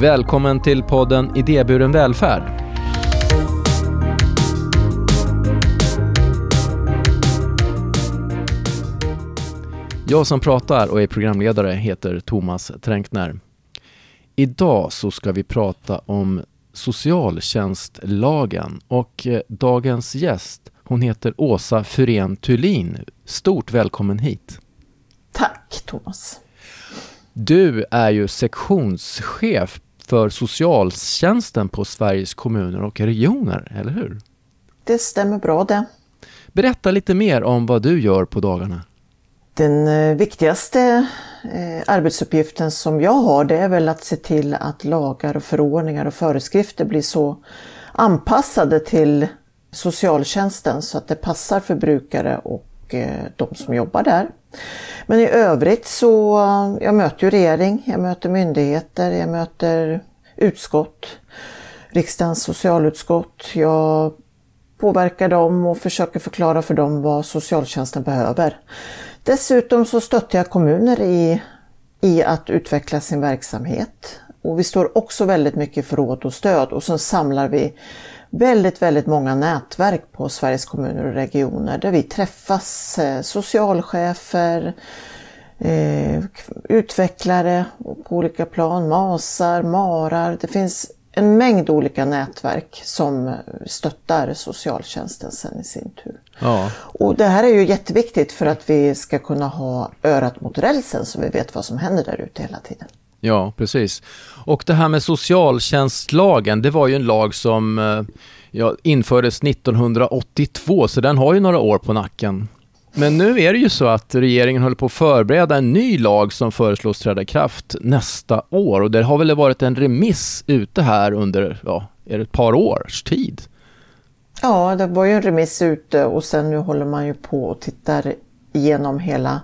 Välkommen till podden Idéburen välfärd. Jag som pratar och är programledare heter Thomas Tränkner. Idag så ska vi prata om socialtjänstlagen och eh, dagens gäst hon heter Åsa Fyrén Thulin. Stort välkommen hit. Tack Thomas. Du är ju sektionschef för socialtjänsten på Sveriges kommuner och regioner, eller hur? Det stämmer bra det. Berätta lite mer om vad du gör på dagarna. Den eh, viktigaste eh, arbetsuppgiften som jag har det är väl att se till att lagar och förordningar och föreskrifter blir så anpassade till socialtjänsten så att det passar för brukare och Eh, de som jobbar där. Men i övrigt så, jag möter ju regering, jag möter myndigheter, jag möter utskott, riksdagens socialutskott. Jag påverkar dem och försöker förklara för dem vad socialtjänsten behöver. Dessutom så stöttar jag kommuner i, i att utveckla sin verksamhet. Och vi står också väldigt mycket för råd och stöd och så samlar vi väldigt, väldigt många nätverk på Sveriges kommuner och regioner där vi träffas, eh, socialchefer, eh, utvecklare på olika plan, MASar, MARAR. Det finns en mängd olika nätverk som stöttar socialtjänsten sen i sin tur. Ja. Och det här är ju jätteviktigt för att vi ska kunna ha örat mot rälsen så vi vet vad som händer där ute hela tiden. Ja, precis. Och det här med socialtjänstlagen, det var ju en lag som eh, ja, infördes 1982, så den har ju några år på nacken. Men nu är det ju så att regeringen håller på att förbereda en ny lag som föreslås träda i kraft nästa år och det har väl varit en remiss ute här under, ja, är det ett par års tid? Ja, det var ju en remiss ute och sen nu håller man ju på och tittar igenom hela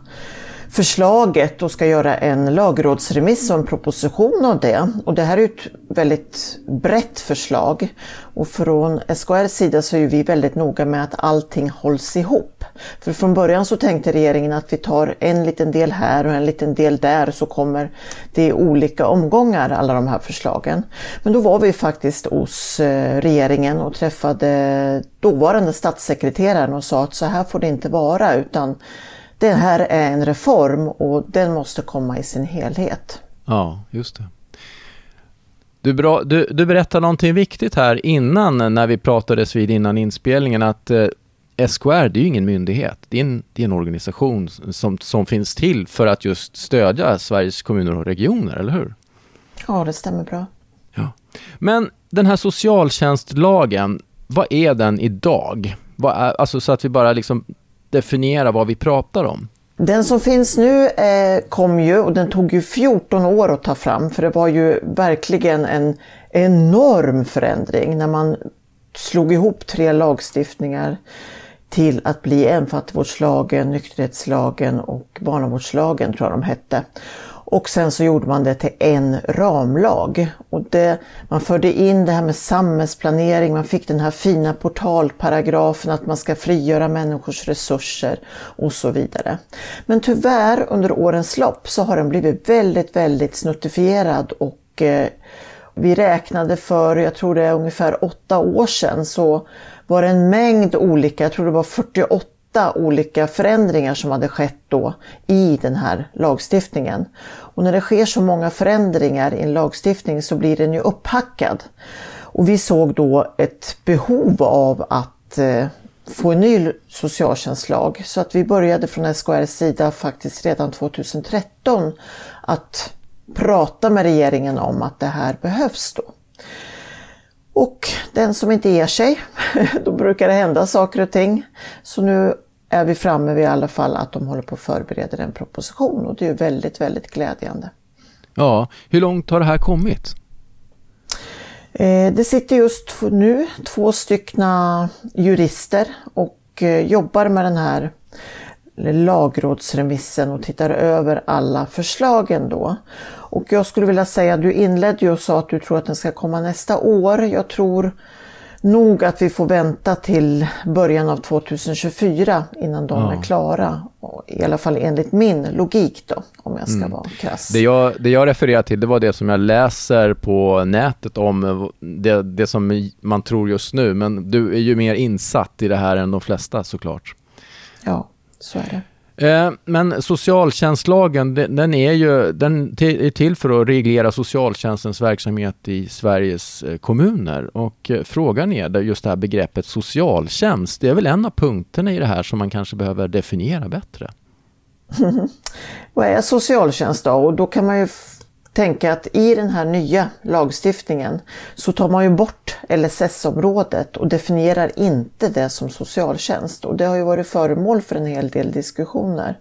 förslaget och ska göra en lagrådsremiss och en proposition av det. Och det här är ett väldigt brett förslag och från SKRs sida så är vi väldigt noga med att allting hålls ihop. För från början så tänkte regeringen att vi tar en liten del här och en liten del där så kommer det i olika omgångar alla de här förslagen. Men då var vi faktiskt hos eh, regeringen och träffade dåvarande statssekreteraren och sa att så här får det inte vara utan det här är en reform och den måste komma i sin helhet. Ja, just det. Du, bra, du, du berättade någonting viktigt här innan, när vi pratades vid innan inspelningen, att eh, SKR, det är ju ingen myndighet. Det är en, det är en organisation som, som finns till för att just stödja Sveriges kommuner och regioner, eller hur? Ja, det stämmer bra. Ja. Men den här socialtjänstlagen, vad är den idag? Vad är, alltså så att vi bara liksom definiera vad vi pratar om? Den som finns nu eh, kom ju och den tog ju 14 år att ta fram för det var ju verkligen en enorm förändring när man slog ihop tre lagstiftningar till att bli en, fattigvårdslagen, nykterhetslagen och barnavårdslagen tror jag de hette. Och sen så gjorde man det till en ramlag. Och det, man förde in det här med samhällsplanering, man fick den här fina portalparagrafen att man ska frigöra människors resurser och så vidare. Men tyvärr under årens lopp så har den blivit väldigt, väldigt snuttifierad och eh, vi räknade för, jag tror det är ungefär åtta år sedan, så var det en mängd olika, jag tror det var 48 åtta olika förändringar som hade skett då i den här lagstiftningen. Och när det sker så många förändringar i en lagstiftning så blir den ju upphackad. Och vi såg då ett behov av att eh, få en ny socialtjänstlag så att vi började från SKRs sida faktiskt redan 2013 att prata med regeringen om att det här behövs då. Och den som inte ger sig, då brukar det hända saker och ting. Så nu är vi framme vid i alla fall att de håller på att förbereda en proposition och det är väldigt, väldigt glädjande. Ja, hur långt har det här kommit? Eh, det sitter just nu två styckna jurister och eh, jobbar med den här lagrådsremissen och tittar över alla förslagen då. Och jag skulle vilja säga, du inledde ju och sa att du tror att den ska komma nästa år. Jag tror nog att vi får vänta till början av 2024 innan de ja. är klara. I alla fall enligt min logik då, om jag ska mm. vara krass. Det jag, det jag refererar till, det var det som jag läser på nätet om det, det som man tror just nu. Men du är ju mer insatt i det här än de flesta såklart. Ja, så är det. Eh, men socialtjänstlagen, den är ju den är till för att reglera socialtjänstens verksamhet i Sveriges eh, kommuner. Och eh, frågan är just det här begreppet socialtjänst, det är väl en av punkterna i det här som man kanske behöver definiera bättre. Vad är socialtjänst då? Och då kan man ju tänka att i den här nya lagstiftningen så tar man ju bort LSS-området och definierar inte det som socialtjänst. Och det har ju varit föremål för en hel del diskussioner.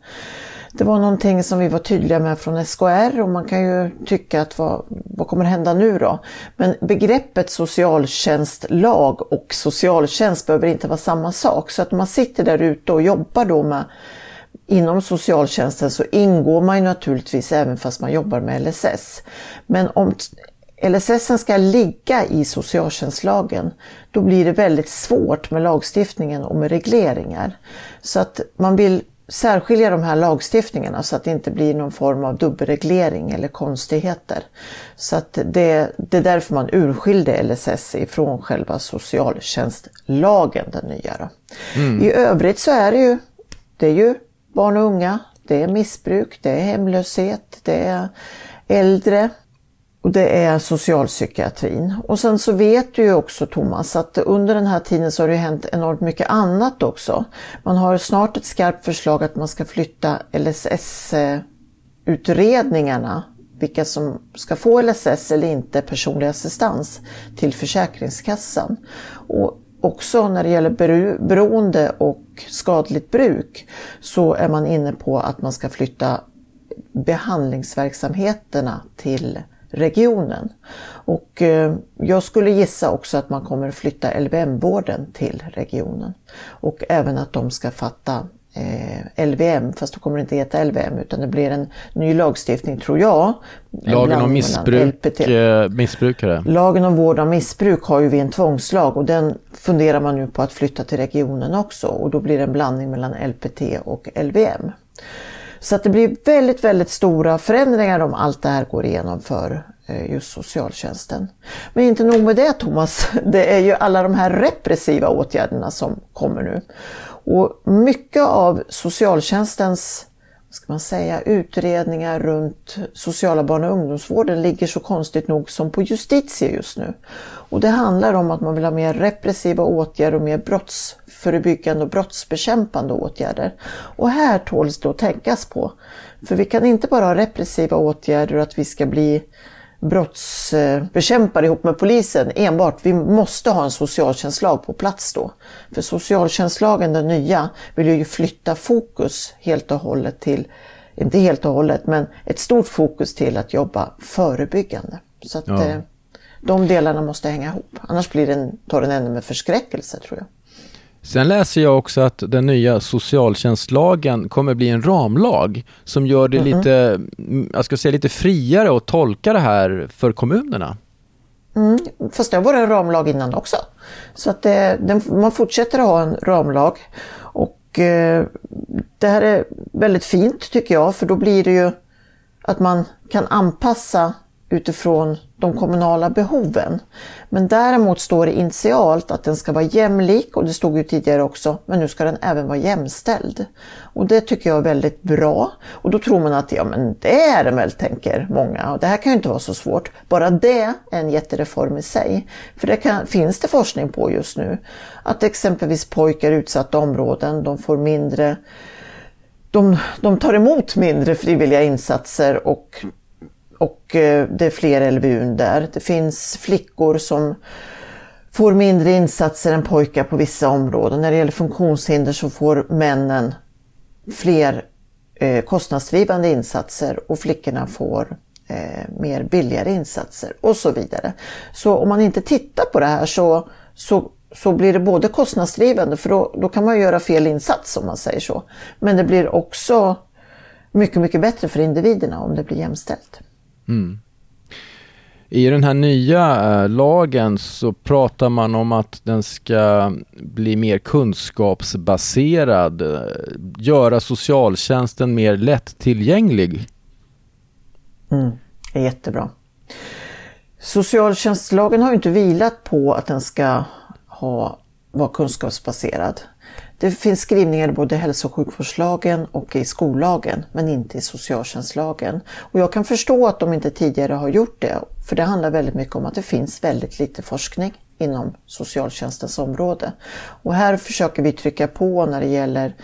Det var någonting som vi var tydliga med från SKR och man kan ju tycka att vad, vad kommer hända nu då? Men begreppet socialtjänstlag och socialtjänst behöver inte vara samma sak. Så att man sitter där ute och jobbar då med Inom socialtjänsten så ingår man naturligtvis även fast man jobbar med LSS. Men om LSS ska ligga i socialtjänstlagen, då blir det väldigt svårt med lagstiftningen och med regleringar. Så att man vill särskilja de här lagstiftningarna så att det inte blir någon form av dubbelreglering eller konstigheter. Så att det, det är därför man urskilde LSS ifrån själva socialtjänstlagen, den nya. Mm. I övrigt så är det ju, det är ju barn och unga, det är missbruk, det är hemlöshet, det är äldre och det är socialpsykiatrin. Och sen så vet du ju också Thomas att under den här tiden så har det hänt enormt mycket annat också. Man har snart ett skarpt förslag att man ska flytta LSS-utredningarna vilka som ska få LSS eller inte personlig assistans till Försäkringskassan. Och också när det gäller beroende och skadligt bruk så är man inne på att man ska flytta behandlingsverksamheterna till regionen. Och eh, jag skulle gissa också att man kommer flytta LVM-vården till regionen. Och även att de ska fatta eh, LVM, fast då kommer det inte heta LVM utan det blir en ny lagstiftning tror jag. Lagen om missbruk, eh, missbrukare. Lagen om vård av missbruk har ju vi en tvångslag och den funderar man nu på att flytta till regionen också och då blir det en blandning mellan LPT och LVM. Så att det blir väldigt, väldigt stora förändringar om allt det här går igenom för eh, just socialtjänsten. Men inte nog med det Thomas, det är ju alla de här repressiva åtgärderna som kommer nu. Och mycket av socialtjänstens ska man säga, utredningar runt sociala barn och ungdomsvården ligger så konstigt nog som på justitie just nu. Och det handlar om att man vill ha mer repressiva åtgärder och mer brottsförebyggande och brottsbekämpande åtgärder. Och här tåls det att tänkas på. För vi kan inte bara ha repressiva åtgärder och att vi ska bli brottsbekämpare ihop med polisen enbart. Vi måste ha en socialtjänstlag på plats då. För socialtjänstlagen, den nya, vill ju flytta fokus helt och hållet till, inte helt och hållet, men ett stort fokus till att jobba förebyggande. Så att ja. Eh, de delarna måste hänga ihop. Annars blir den, tar den ännu med förskräckelse tror jag. Sen läser jag också att den nya socialtjänstlagen kommer bli en ramlag som gör det mm lite, jag ska säga lite friare att tolka det här för kommunerna. Mm, fast det varit en ramlag innan också. Så att det, den, man fortsätter att ha en ramlag. Och eh, det här är väldigt fint tycker jag för då blir det ju att man kan anpassa utifrån de kommunala behoven. Men däremot står det initialt att den ska vara jämlik och det stod ju tidigare också, men nu ska den även vara jämställd. Och det tycker jag är väldigt bra. Och då tror man att ja men det är den väl, tänker många. Och det här kan ju inte vara så svårt. Bara det är en jättereform i sig. För det kan, finns det forskning på just nu. Att exempelvis pojkar i utsatta områden, de får mindre de, de tar emot mindre frivilliga insatser och och eh, det är fler LVU där. Det finns flickor som får mindre insatser än pojkar på vissa områden. När det gäller funktionshinder så får männen fler eh, kostnadsdrivande insatser och flickorna får eh, mer billigare insatser och så vidare. Så om man inte tittar på det här så, så, så blir det både kostnadsdrivande för då, då kan man göra fel insats om man säger så. Men det blir också mycket, mycket bättre för individerna om det blir jämställt. Mm. I den här nya eh, lagen så pratar man om att den ska bli mer kunskapsbaserad, eh, göra socialtjänsten mer lättillgänglig. Mm, det är jättebra. Socialtjänstlagen har ju inte vilat på att den ska ha, vara kunskapsbaserad. Det finns skrivningar i både hälso och sjukvårdslagen och i skollagen men inte i socialtjänstlagen. Och jag kan förstå att de inte tidigare har gjort det för det handlar väldigt mycket om att det finns väldigt lite forskning inom socialtjänstens område. Och här försöker vi trycka på när det gäller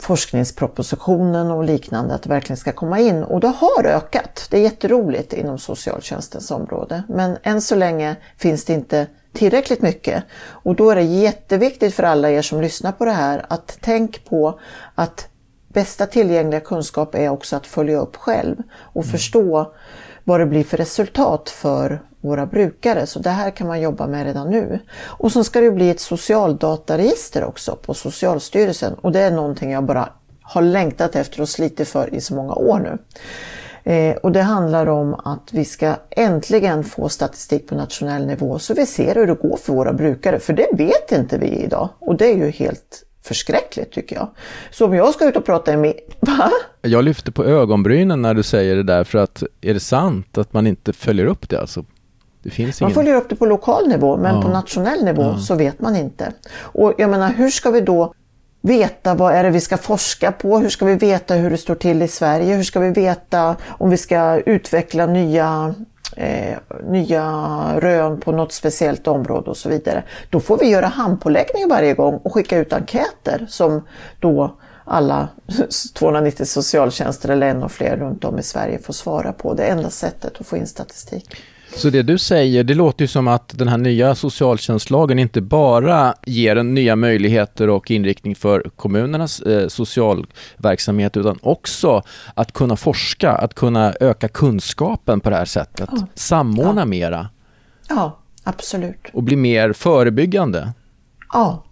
forskningspropositionen och liknande att det verkligen ska komma in och det har ökat. Det är jätteroligt inom socialtjänstens område men än så länge finns det inte tillräckligt mycket. Och då är det jätteviktigt för alla er som lyssnar på det här att tänk på att bästa tillgängliga kunskap är också att följa upp själv och mm. förstå vad det blir för resultat för våra brukare. Så det här kan man jobba med redan nu. Och så ska det bli ett socialdataregister också på Socialstyrelsen och det är någonting jag bara har längtat efter och slitit för i så många år nu. Eh, och det handlar om att vi ska äntligen få statistik på nationell nivå så vi ser hur det går för våra brukare, för det vet inte vi idag. Och det är ju helt förskräckligt tycker jag. Så om jag ska ut och prata med... Va? Jag lyfter på ögonbrynen när du säger det där, för att är det sant att man inte följer upp det alltså? Det finns man ingen... följer upp det på lokal nivå, men ja. på nationell nivå ja. så vet man inte. Och jag menar, hur ska vi då veta vad är det vi ska forska på? Hur ska vi veta hur det står till i Sverige? Hur ska vi veta om vi ska utveckla nya, eh, nya rön på något speciellt område och så vidare? Då får vi göra handpåläggningar varje gång och skicka ut enkäter som då alla 290 socialtjänster eller en och fler runt om i Sverige får svara på. Det är enda sättet att få in statistik. Så det du säger, det låter ju som att den här nya socialtjänstlagen inte bara ger en nya möjligheter och inriktning för kommunernas eh, socialverksamhet utan också att kunna forska, att kunna öka kunskapen på det här sättet, ja. samordna ja. mera. Ja, absolut. Och bli mer förebyggande. Ja.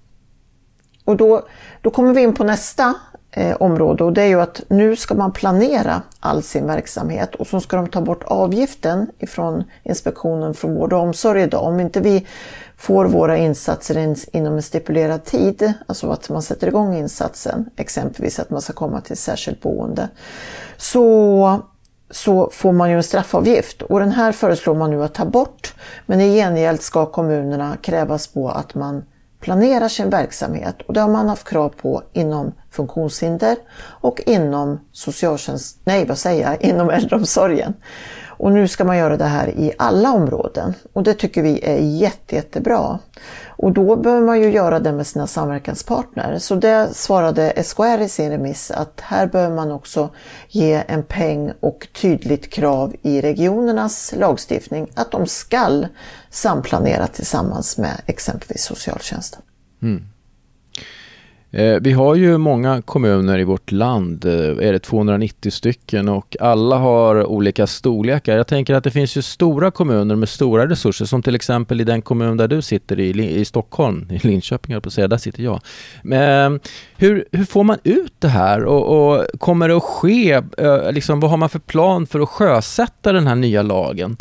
Och då, då kommer vi in på nästa eh, område och det är ju att nu ska man planera all sin verksamhet och så ska de ta bort avgiften ifrån Inspektionen för vård och omsorg idag. Om inte vi får våra insatser in, inom en stipulerad tid, alltså att man sätter igång insatsen, exempelvis att man ska komma till särskilt boende, så så får man ju en straffavgift och den här föreslår man nu att ta bort. Men i gengäld ska kommunerna krävas på att man planerar sin verksamhet och det har man haft krav på inom funktionshinder och inom socialtjänst, nej vad säger jag, inom äldreomsorgen. Och nu ska man göra det här i alla områden och det tycker vi är jätte, jättebra. Och då behöver man ju göra det med sina samverkanspartner. Så det svarade SKR i sin remiss att här behöver man också ge en peng och tydligt krav i regionernas lagstiftning att de skall samplanera tillsammans med exempelvis socialtjänsten. Mm. Eh, vi har ju många kommuner i vårt land, eh, är det 290 stycken och alla har olika storlekar. Jag tänker att det finns ju stora kommuner med stora resurser som till exempel i den kommun där du sitter i, i Stockholm, i Linköping jag på att säga, där sitter jag. Men hur, hur får man ut det här och, och kommer det att ske, eh, liksom, vad har man för plan för att sjösätta den här nya lagen?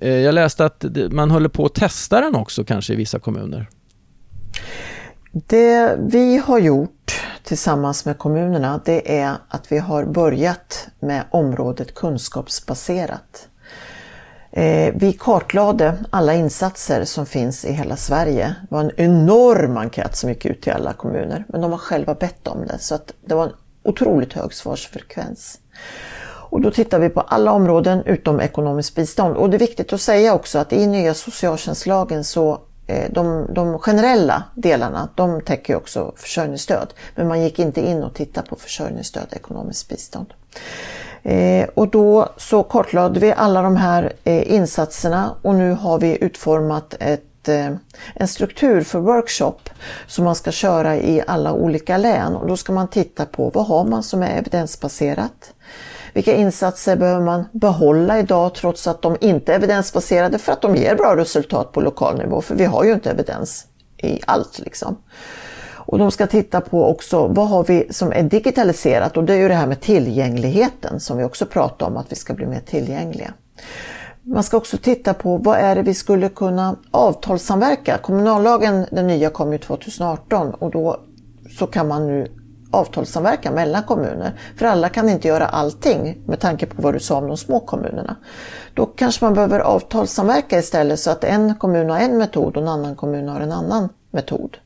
Jag läste att man håller på att testa den också kanske i vissa kommuner. Det vi har gjort tillsammans med kommunerna det är att vi har börjat med området kunskapsbaserat. Eh, vi kartlade alla insatser som finns i hela Sverige. Det var en enorm enkät som gick ut till alla kommuner men de har själva bett om det så att det var en otroligt hög svarsfrekvens. Och då tittar vi på alla områden utom ekonomiskt bistånd. Och det är viktigt att säga också att i nya socialtjänstlagen så Eh, de, de generella delarna de täcker också försörjningsstöd men man gick inte in och tittade på försörjningsstöd, ekonomiskt bistånd. Eh, och då så kartlade vi alla de här eh, insatserna och nu har vi utformat ett, eh, en struktur för workshop som man ska köra i alla olika län och då ska man titta på vad har man som är evidensbaserat? Vilka insatser behöver man behålla idag trots att de inte är evidensbaserade för att de ger bra resultat på lokal nivå? För vi har ju inte evidens i allt liksom. Och de ska titta på också vad har vi som är digitaliserat och det är ju det här med tillgängligheten som vi också pratar om att vi ska bli mer tillgängliga. man ska också titta på vad är det vi skulle kunna avtalssamverka. Kommunallagen, den nya, kom ju 2018 och då så kan man nu avtalssamverkan mellan kommuner. För alla kan inte göra allting med tanke på vad du sa om de små kommunerna. Då kanske man behöver avtalssamverka istället så att en kommun har en metod och en annan kommun har en annan metod.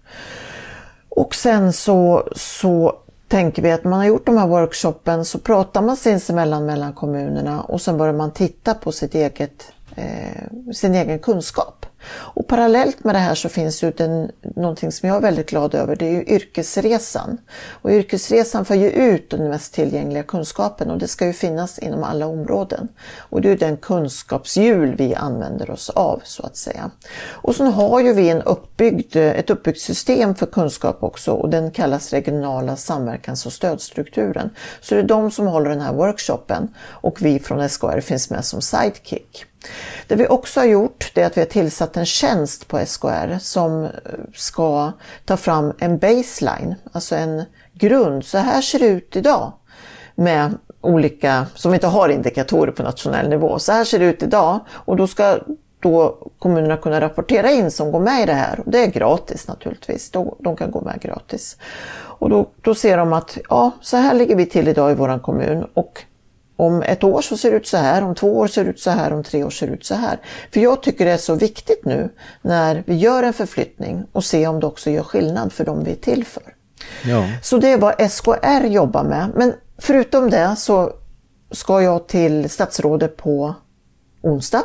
Och sen så, så tänker vi att när man har gjort de här workshopen så pratar man sinsemellan mellan kommunerna och sen börjar man titta på sitt eget, eh, sin egen kunskap. Och parallellt med det här så finns ju den, någonting som jag är väldigt glad över, det är ju yrkesresan. Och yrkesresan får ju ut den mest tillgängliga kunskapen och det ska ju finnas inom alla områden. Och det är ju den kunskapshjul vi använder oss av så att säga. Och sen har ju vi en uppbyggd, ett uppbyggt system för kunskap också och den kallas regionala samverkans och stödstrukturen. Så det är de som håller den här workshopen och vi från SKR finns med som sidekick. Det vi också har gjort det är att vi har tillsatt en tjänst på SKR som ska ta fram en baseline, alltså en grund. Så här ser det ut idag med olika, som inte har indikatorer på nationell nivå. Så här ser det ut idag och då ska då kommunerna kunna rapportera in som går med i det här. Och det är gratis naturligtvis, de kan gå med gratis. Och då, då ser de att ja, så här ligger vi till idag i vår kommun och om ett år så ser det ut så här, om två år ser det ut så här, om tre år ser det ut så här. För jag tycker det är så viktigt nu när vi gör en förflyttning och se om det också gör skillnad för dem vi är till för. Ja. Så det är vad SKR jobbar med. Men förutom det så ska jag till statsrådet på onsdag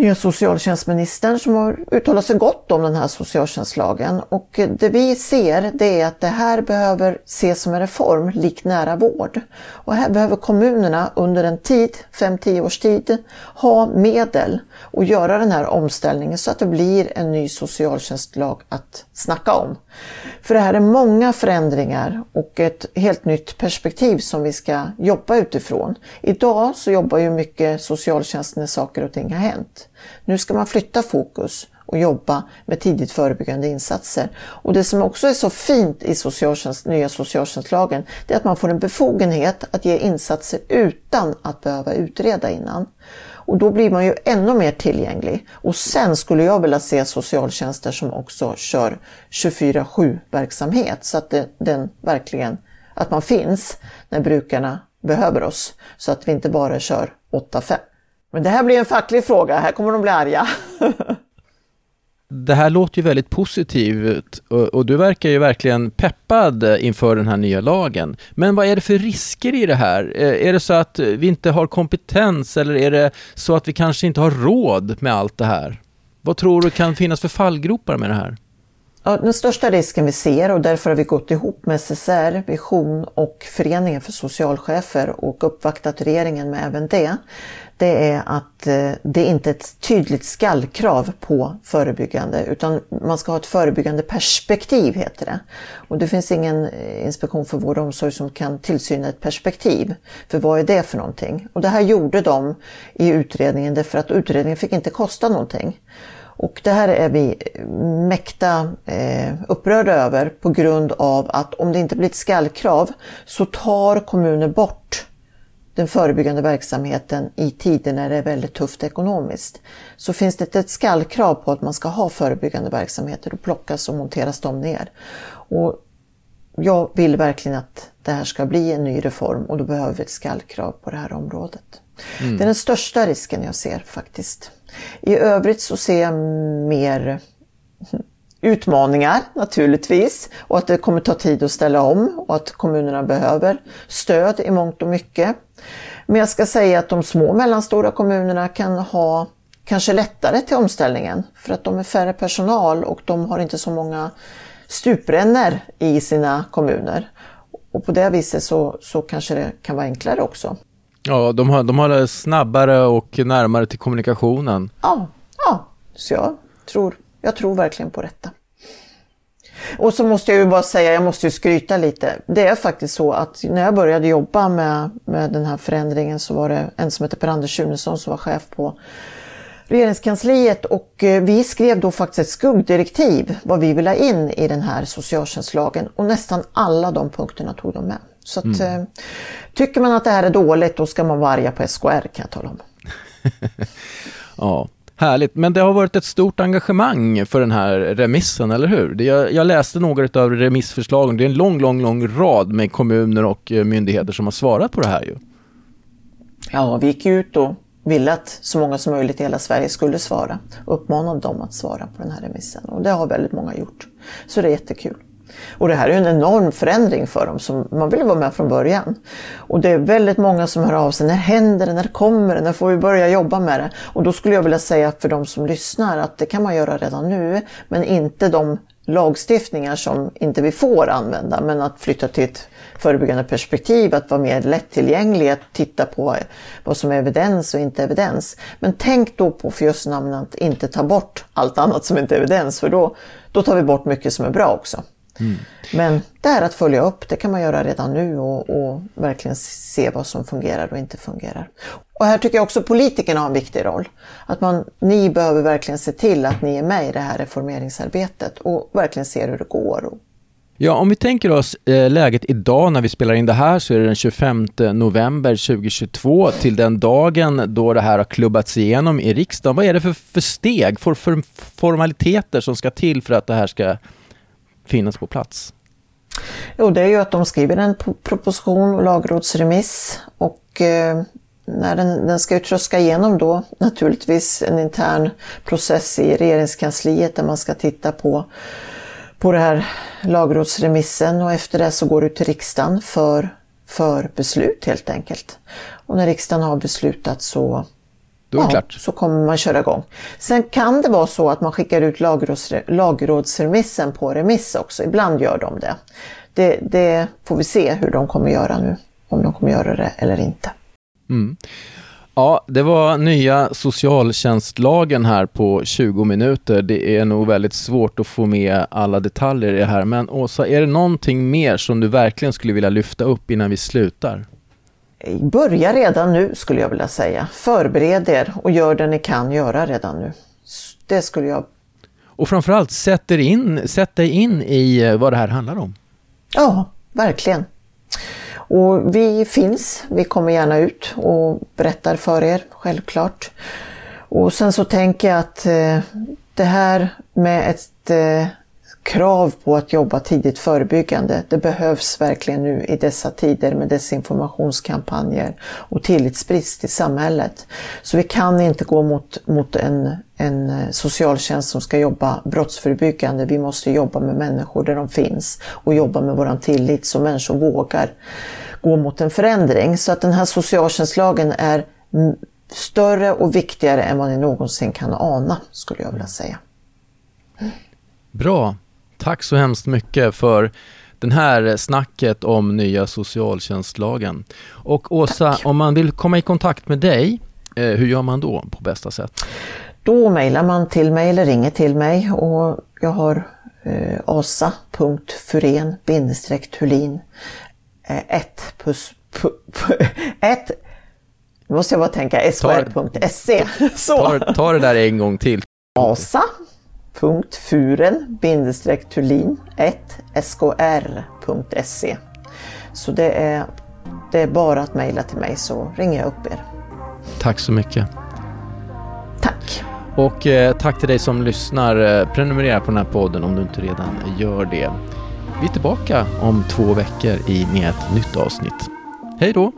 nya socialtjänstministern som har uttalat sig gott om den här socialtjänstlagen. Och det vi ser det är att det här behöver ses som en reform likt nära vård. Och här behöver kommunerna under en tid, 5-10 års tid, ha medel och göra den här omställningen så att det blir en ny socialtjänstlag att snacka om. För det här är många förändringar och ett helt nytt perspektiv som vi ska jobba utifrån. Idag så jobbar ju mycket socialtjänsten när saker och ting har hänt. Nu ska man flytta fokus och jobba med tidigt förebyggande insatser. Och det som också är så fint i socialtjänst, nya socialtjänstlagen det är att man får en befogenhet att ge insatser utan att behöva utreda innan. Och då blir man ju ännu mer tillgänglig. Och sen skulle jag vilja se socialtjänster som också kör 24-7 verksamhet så att det, den verkligen, att man finns när brukarna behöver oss. Så att vi inte bara kör 8-5. Men det här blir en facklig fråga, här kommer de bli arga. det här låter ju väldigt positivt och, och, du verkar ju verkligen peppad inför den här nya lagen. Men vad är det för risker i det här? Eh, är det så att vi inte har kompetens eller är det så att vi kanske inte har råd med allt det här? Vad tror du kan finnas för fallgropar med det här? Ja, den största risken vi ser och därför har vi gått ihop med SSR, Vision och Föreningen för socialchefer och uppvaktat regeringen med även det det är att eh, det inte är ett tydligt skallkrav på förebyggande utan man ska ha ett förebyggande perspektiv heter det. Och det finns ingen eh, inspektion för vård och omsorg som kan tillsyna ett perspektiv. För vad är det för någonting? Och det här gjorde de i utredningen därför att utredningen fick inte kosta någonting. Och det här är vi mäkta eh, upprörda över på grund av att om det inte blir ett skallkrav så tar kommuner bort den förebyggande verksamheten i tider när det är väldigt tufft ekonomiskt. Så finns det ett skallkrav på att man ska ha förebyggande verksamheter då plockas och monteras de ner. Och jag vill verkligen att det här ska bli en ny reform och då behöver vi ett skallkrav på det här området. Mm. Det är den största risken jag ser faktiskt. I övrigt så ser jag mer utmaningar naturligtvis och att det kommer ta tid att ställa om och att kommunerna behöver stöd i mångt och mycket. Men jag ska säga att de små och mellanstora kommunerna kan ha kanske lättare till omställningen för att de är färre personal och de har inte så många stuprännor i sina kommuner. Och på det viset så, så kanske det kan vara enklare också. Ja, de har, de har det snabbare och närmare till kommunikationen. Ja, ja. så jag tror jag tror verkligen på detta. Och så måste jag ju bara säga, jag måste ju skryta lite. Det är faktiskt så att när jag började jobba med, med den här förändringen så var det en som heter Per-Anders Sunesson som var chef på regeringskansliet och eh, vi skrev då faktiskt ett skuggdirektiv vad vi vill ha in i den här socialtjänstlagen och nästan alla de punkterna tog de med. Så att, mm. Eh, tycker man att det här är dåligt då ska man vara arga på SKR kan jag tala om. ja, härligt. Men det har varit ett stort engagemang för den här remissen, eller hur? Jag, jag läste några av remissförslagen. Det är en lång, lång, lång rad med kommuner och eh, myndigheter som har svarat på det här ju. Ja, vi gick ut och ville att så många som möjligt i hela Sverige skulle svara. Uppmanade dem att svara på den här remissen och det har väldigt många gjort. Så det är jättekul. Och det här är en enorm förändring för dem, som man vill vara med från början. Och det är väldigt många som hör av sig, när händer det, när kommer det, när får vi börja jobba med det? Och då skulle jag vilja säga för de som lyssnar att det kan man göra redan nu, men inte de lagstiftningar som inte vi får använda, men att flytta till ett förebyggande perspektiv, att vara mer lättillgänglig, att titta på vad som är evidens och inte evidens. Men tänk då på för just namn att inte ta bort allt annat som inte är evidens, för då, då tar vi bort mycket som är bra också. Mm. Men det här att följa upp, det kan man göra redan nu och, och, verkligen se vad som fungerar och inte fungerar. Och här tycker jag också politikerna har en viktig roll. Att man, ni behöver verkligen se till att ni är med i det här reformeringsarbetet och verkligen ser hur det går. Ja, om vi tänker oss eh, läget idag när vi spelar in det här så är det den 25 november 2022 till den dagen då det här har klubbats igenom i riksdagen. Vad är det för, för steg, för, för formaliteter som ska till för att det här ska finnas på plats? Jo, det är ju att de skriver en proposition och lagrådsremiss och eh, när den, den ska ju tröska igenom då naturligtvis en intern process i regeringskansliet där man ska titta på, på det här lagrådsremissen och efter det så går det till riksdagen för, för beslut helt enkelt. Och när riksdagen har beslutat så ja, så kommer man köra igång. Sen kan det vara så att man skickar ut lagråds, lagrådsremissen på remiss också. Ibland gör de det. det. Det får vi se hur de kommer göra nu. Om de kommer göra det eller inte. Mm. Ja, det var nya socialtjänstlagen här på 20 minuter. Det är nog väldigt svårt att få med alla detaljer i det här. Men Åsa, är det någonting mer som du verkligen skulle vilja lyfta upp innan vi slutar? Börja redan nu skulle jag vilja säga. Förbered er och gör det ni kan göra redan nu. Det skulle jag... Och framförallt, sätt, er in, sätt dig in i eh, vad det här handlar om. Ja, verkligen. Och vi finns, vi kommer gärna ut och berättar för er, självklart. Och sen så tänker jag att eh, det här med ett eh, krav på att jobba tidigt förebyggande. Det behövs verkligen nu i dessa tider med desinformationskampanjer och tillitsbrist i samhället. Så vi kan inte gå mot, mot en, en socialtjänst som ska jobba brottsförebyggande. Vi måste jobba med människor där de finns och jobba med våran tillit så människor vågar gå mot en förändring. Så att den här socialtjänstlagen är större och viktigare än vad ni någonsin kan ana, skulle jag vilja säga. Bra. Tack så hemskt mycket för den här snacket om nya socialtjänstlagen. Och Åsa, Tack. om man vill komma i kontakt med dig, eh, hur gör man då på bästa sätt? Då mejlar man till mig eller ringer till mig och jag har eh, asa.furen Thulin 1 plus 1 nu måste jag bara tänka skr.se. Ta, ta det där en gång till. Asa furen tulin 1 skr.se. Så det är, det är bara att mejla till mig så ringer jag upp er. Tack så mycket. Och eh, tack till dig som lyssnar. Eh, prenumerera på den här podden om du inte redan gör det. Vi är tillbaka om två veckor i med ett nytt avsnitt. Hej då!